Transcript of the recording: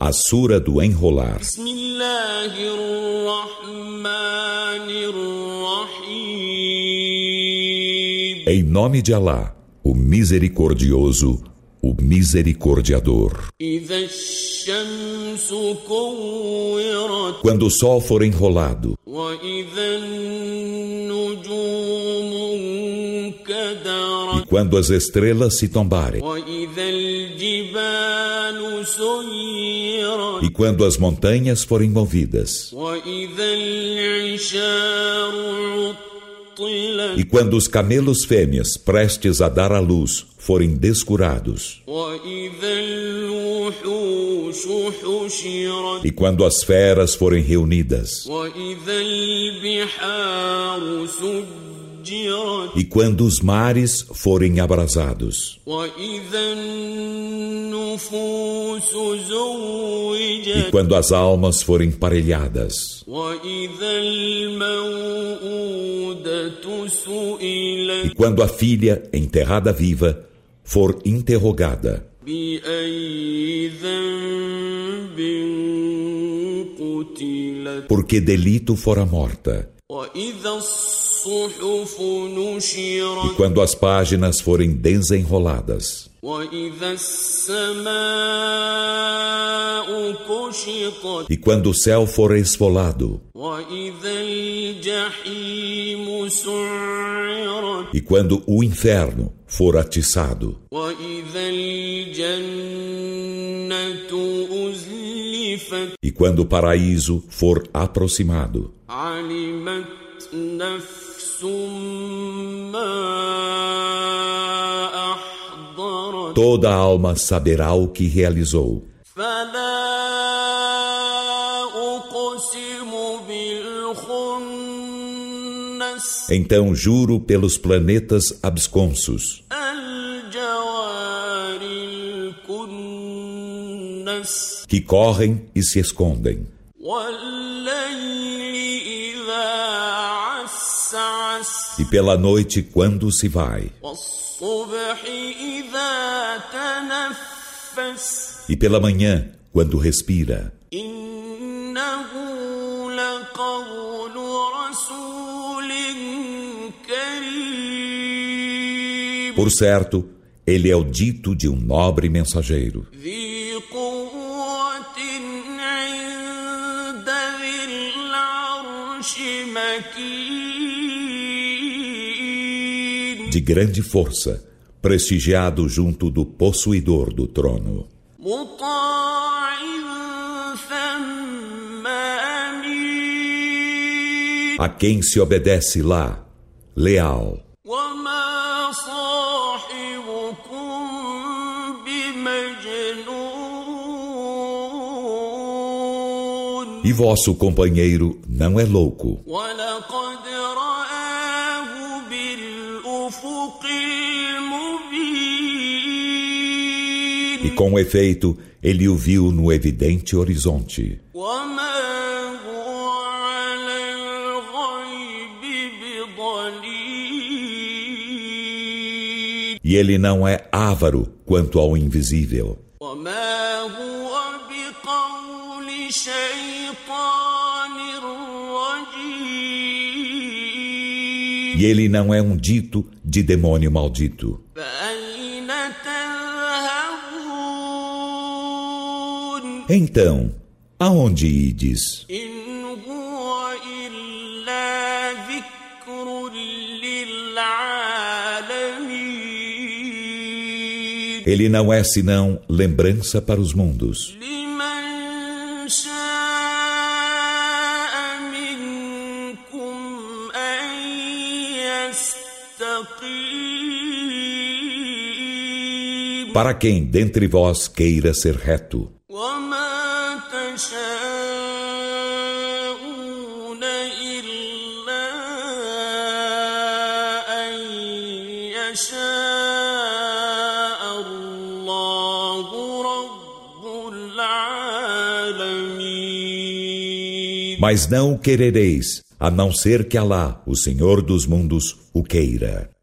A Sura do Enrolar. Em nome de Alá, o Misericordioso, o Misericordiador. Quando o sol for enrolado, e quando as estrelas se tombarem, e quando as montanhas forem movidas, e quando os camelos fêmeas prestes a dar à luz forem descurados, e quando as feras forem reunidas, e quando os mares forem abrasados. E quando as almas forem parelhadas. E quando a filha, enterrada viva, for interrogada. Porque delito fora morta. E quando as páginas forem desenroladas, e quando o céu for esfolado, e quando o inferno for atiçado, e e quando o paraíso for aproximado, toda alma saberá o que realizou. Então juro pelos planetas absconsos. que correm e se escondem. E pela noite, quando se vai. E pela manhã, quando respira. Por certo, ele é o dito de um nobre mensageiro. de grande força, prestigiado junto do possuidor do trono, مطاع ثم أمين a quem se obedece lá, leal. وما صاحبكم بمجنون E vosso companheiro não é louco. E com efeito, ele o viu no evidente horizonte. E ele não é avaro quanto ao invisível. E ele não é um dito de demônio maldito. Então, aonde ides? Ele não é senão lembrança para os mundos. Para quem dentre vós queira ser reto. Mas não querereis a não ser que Alá, o Senhor dos mundos, o queira.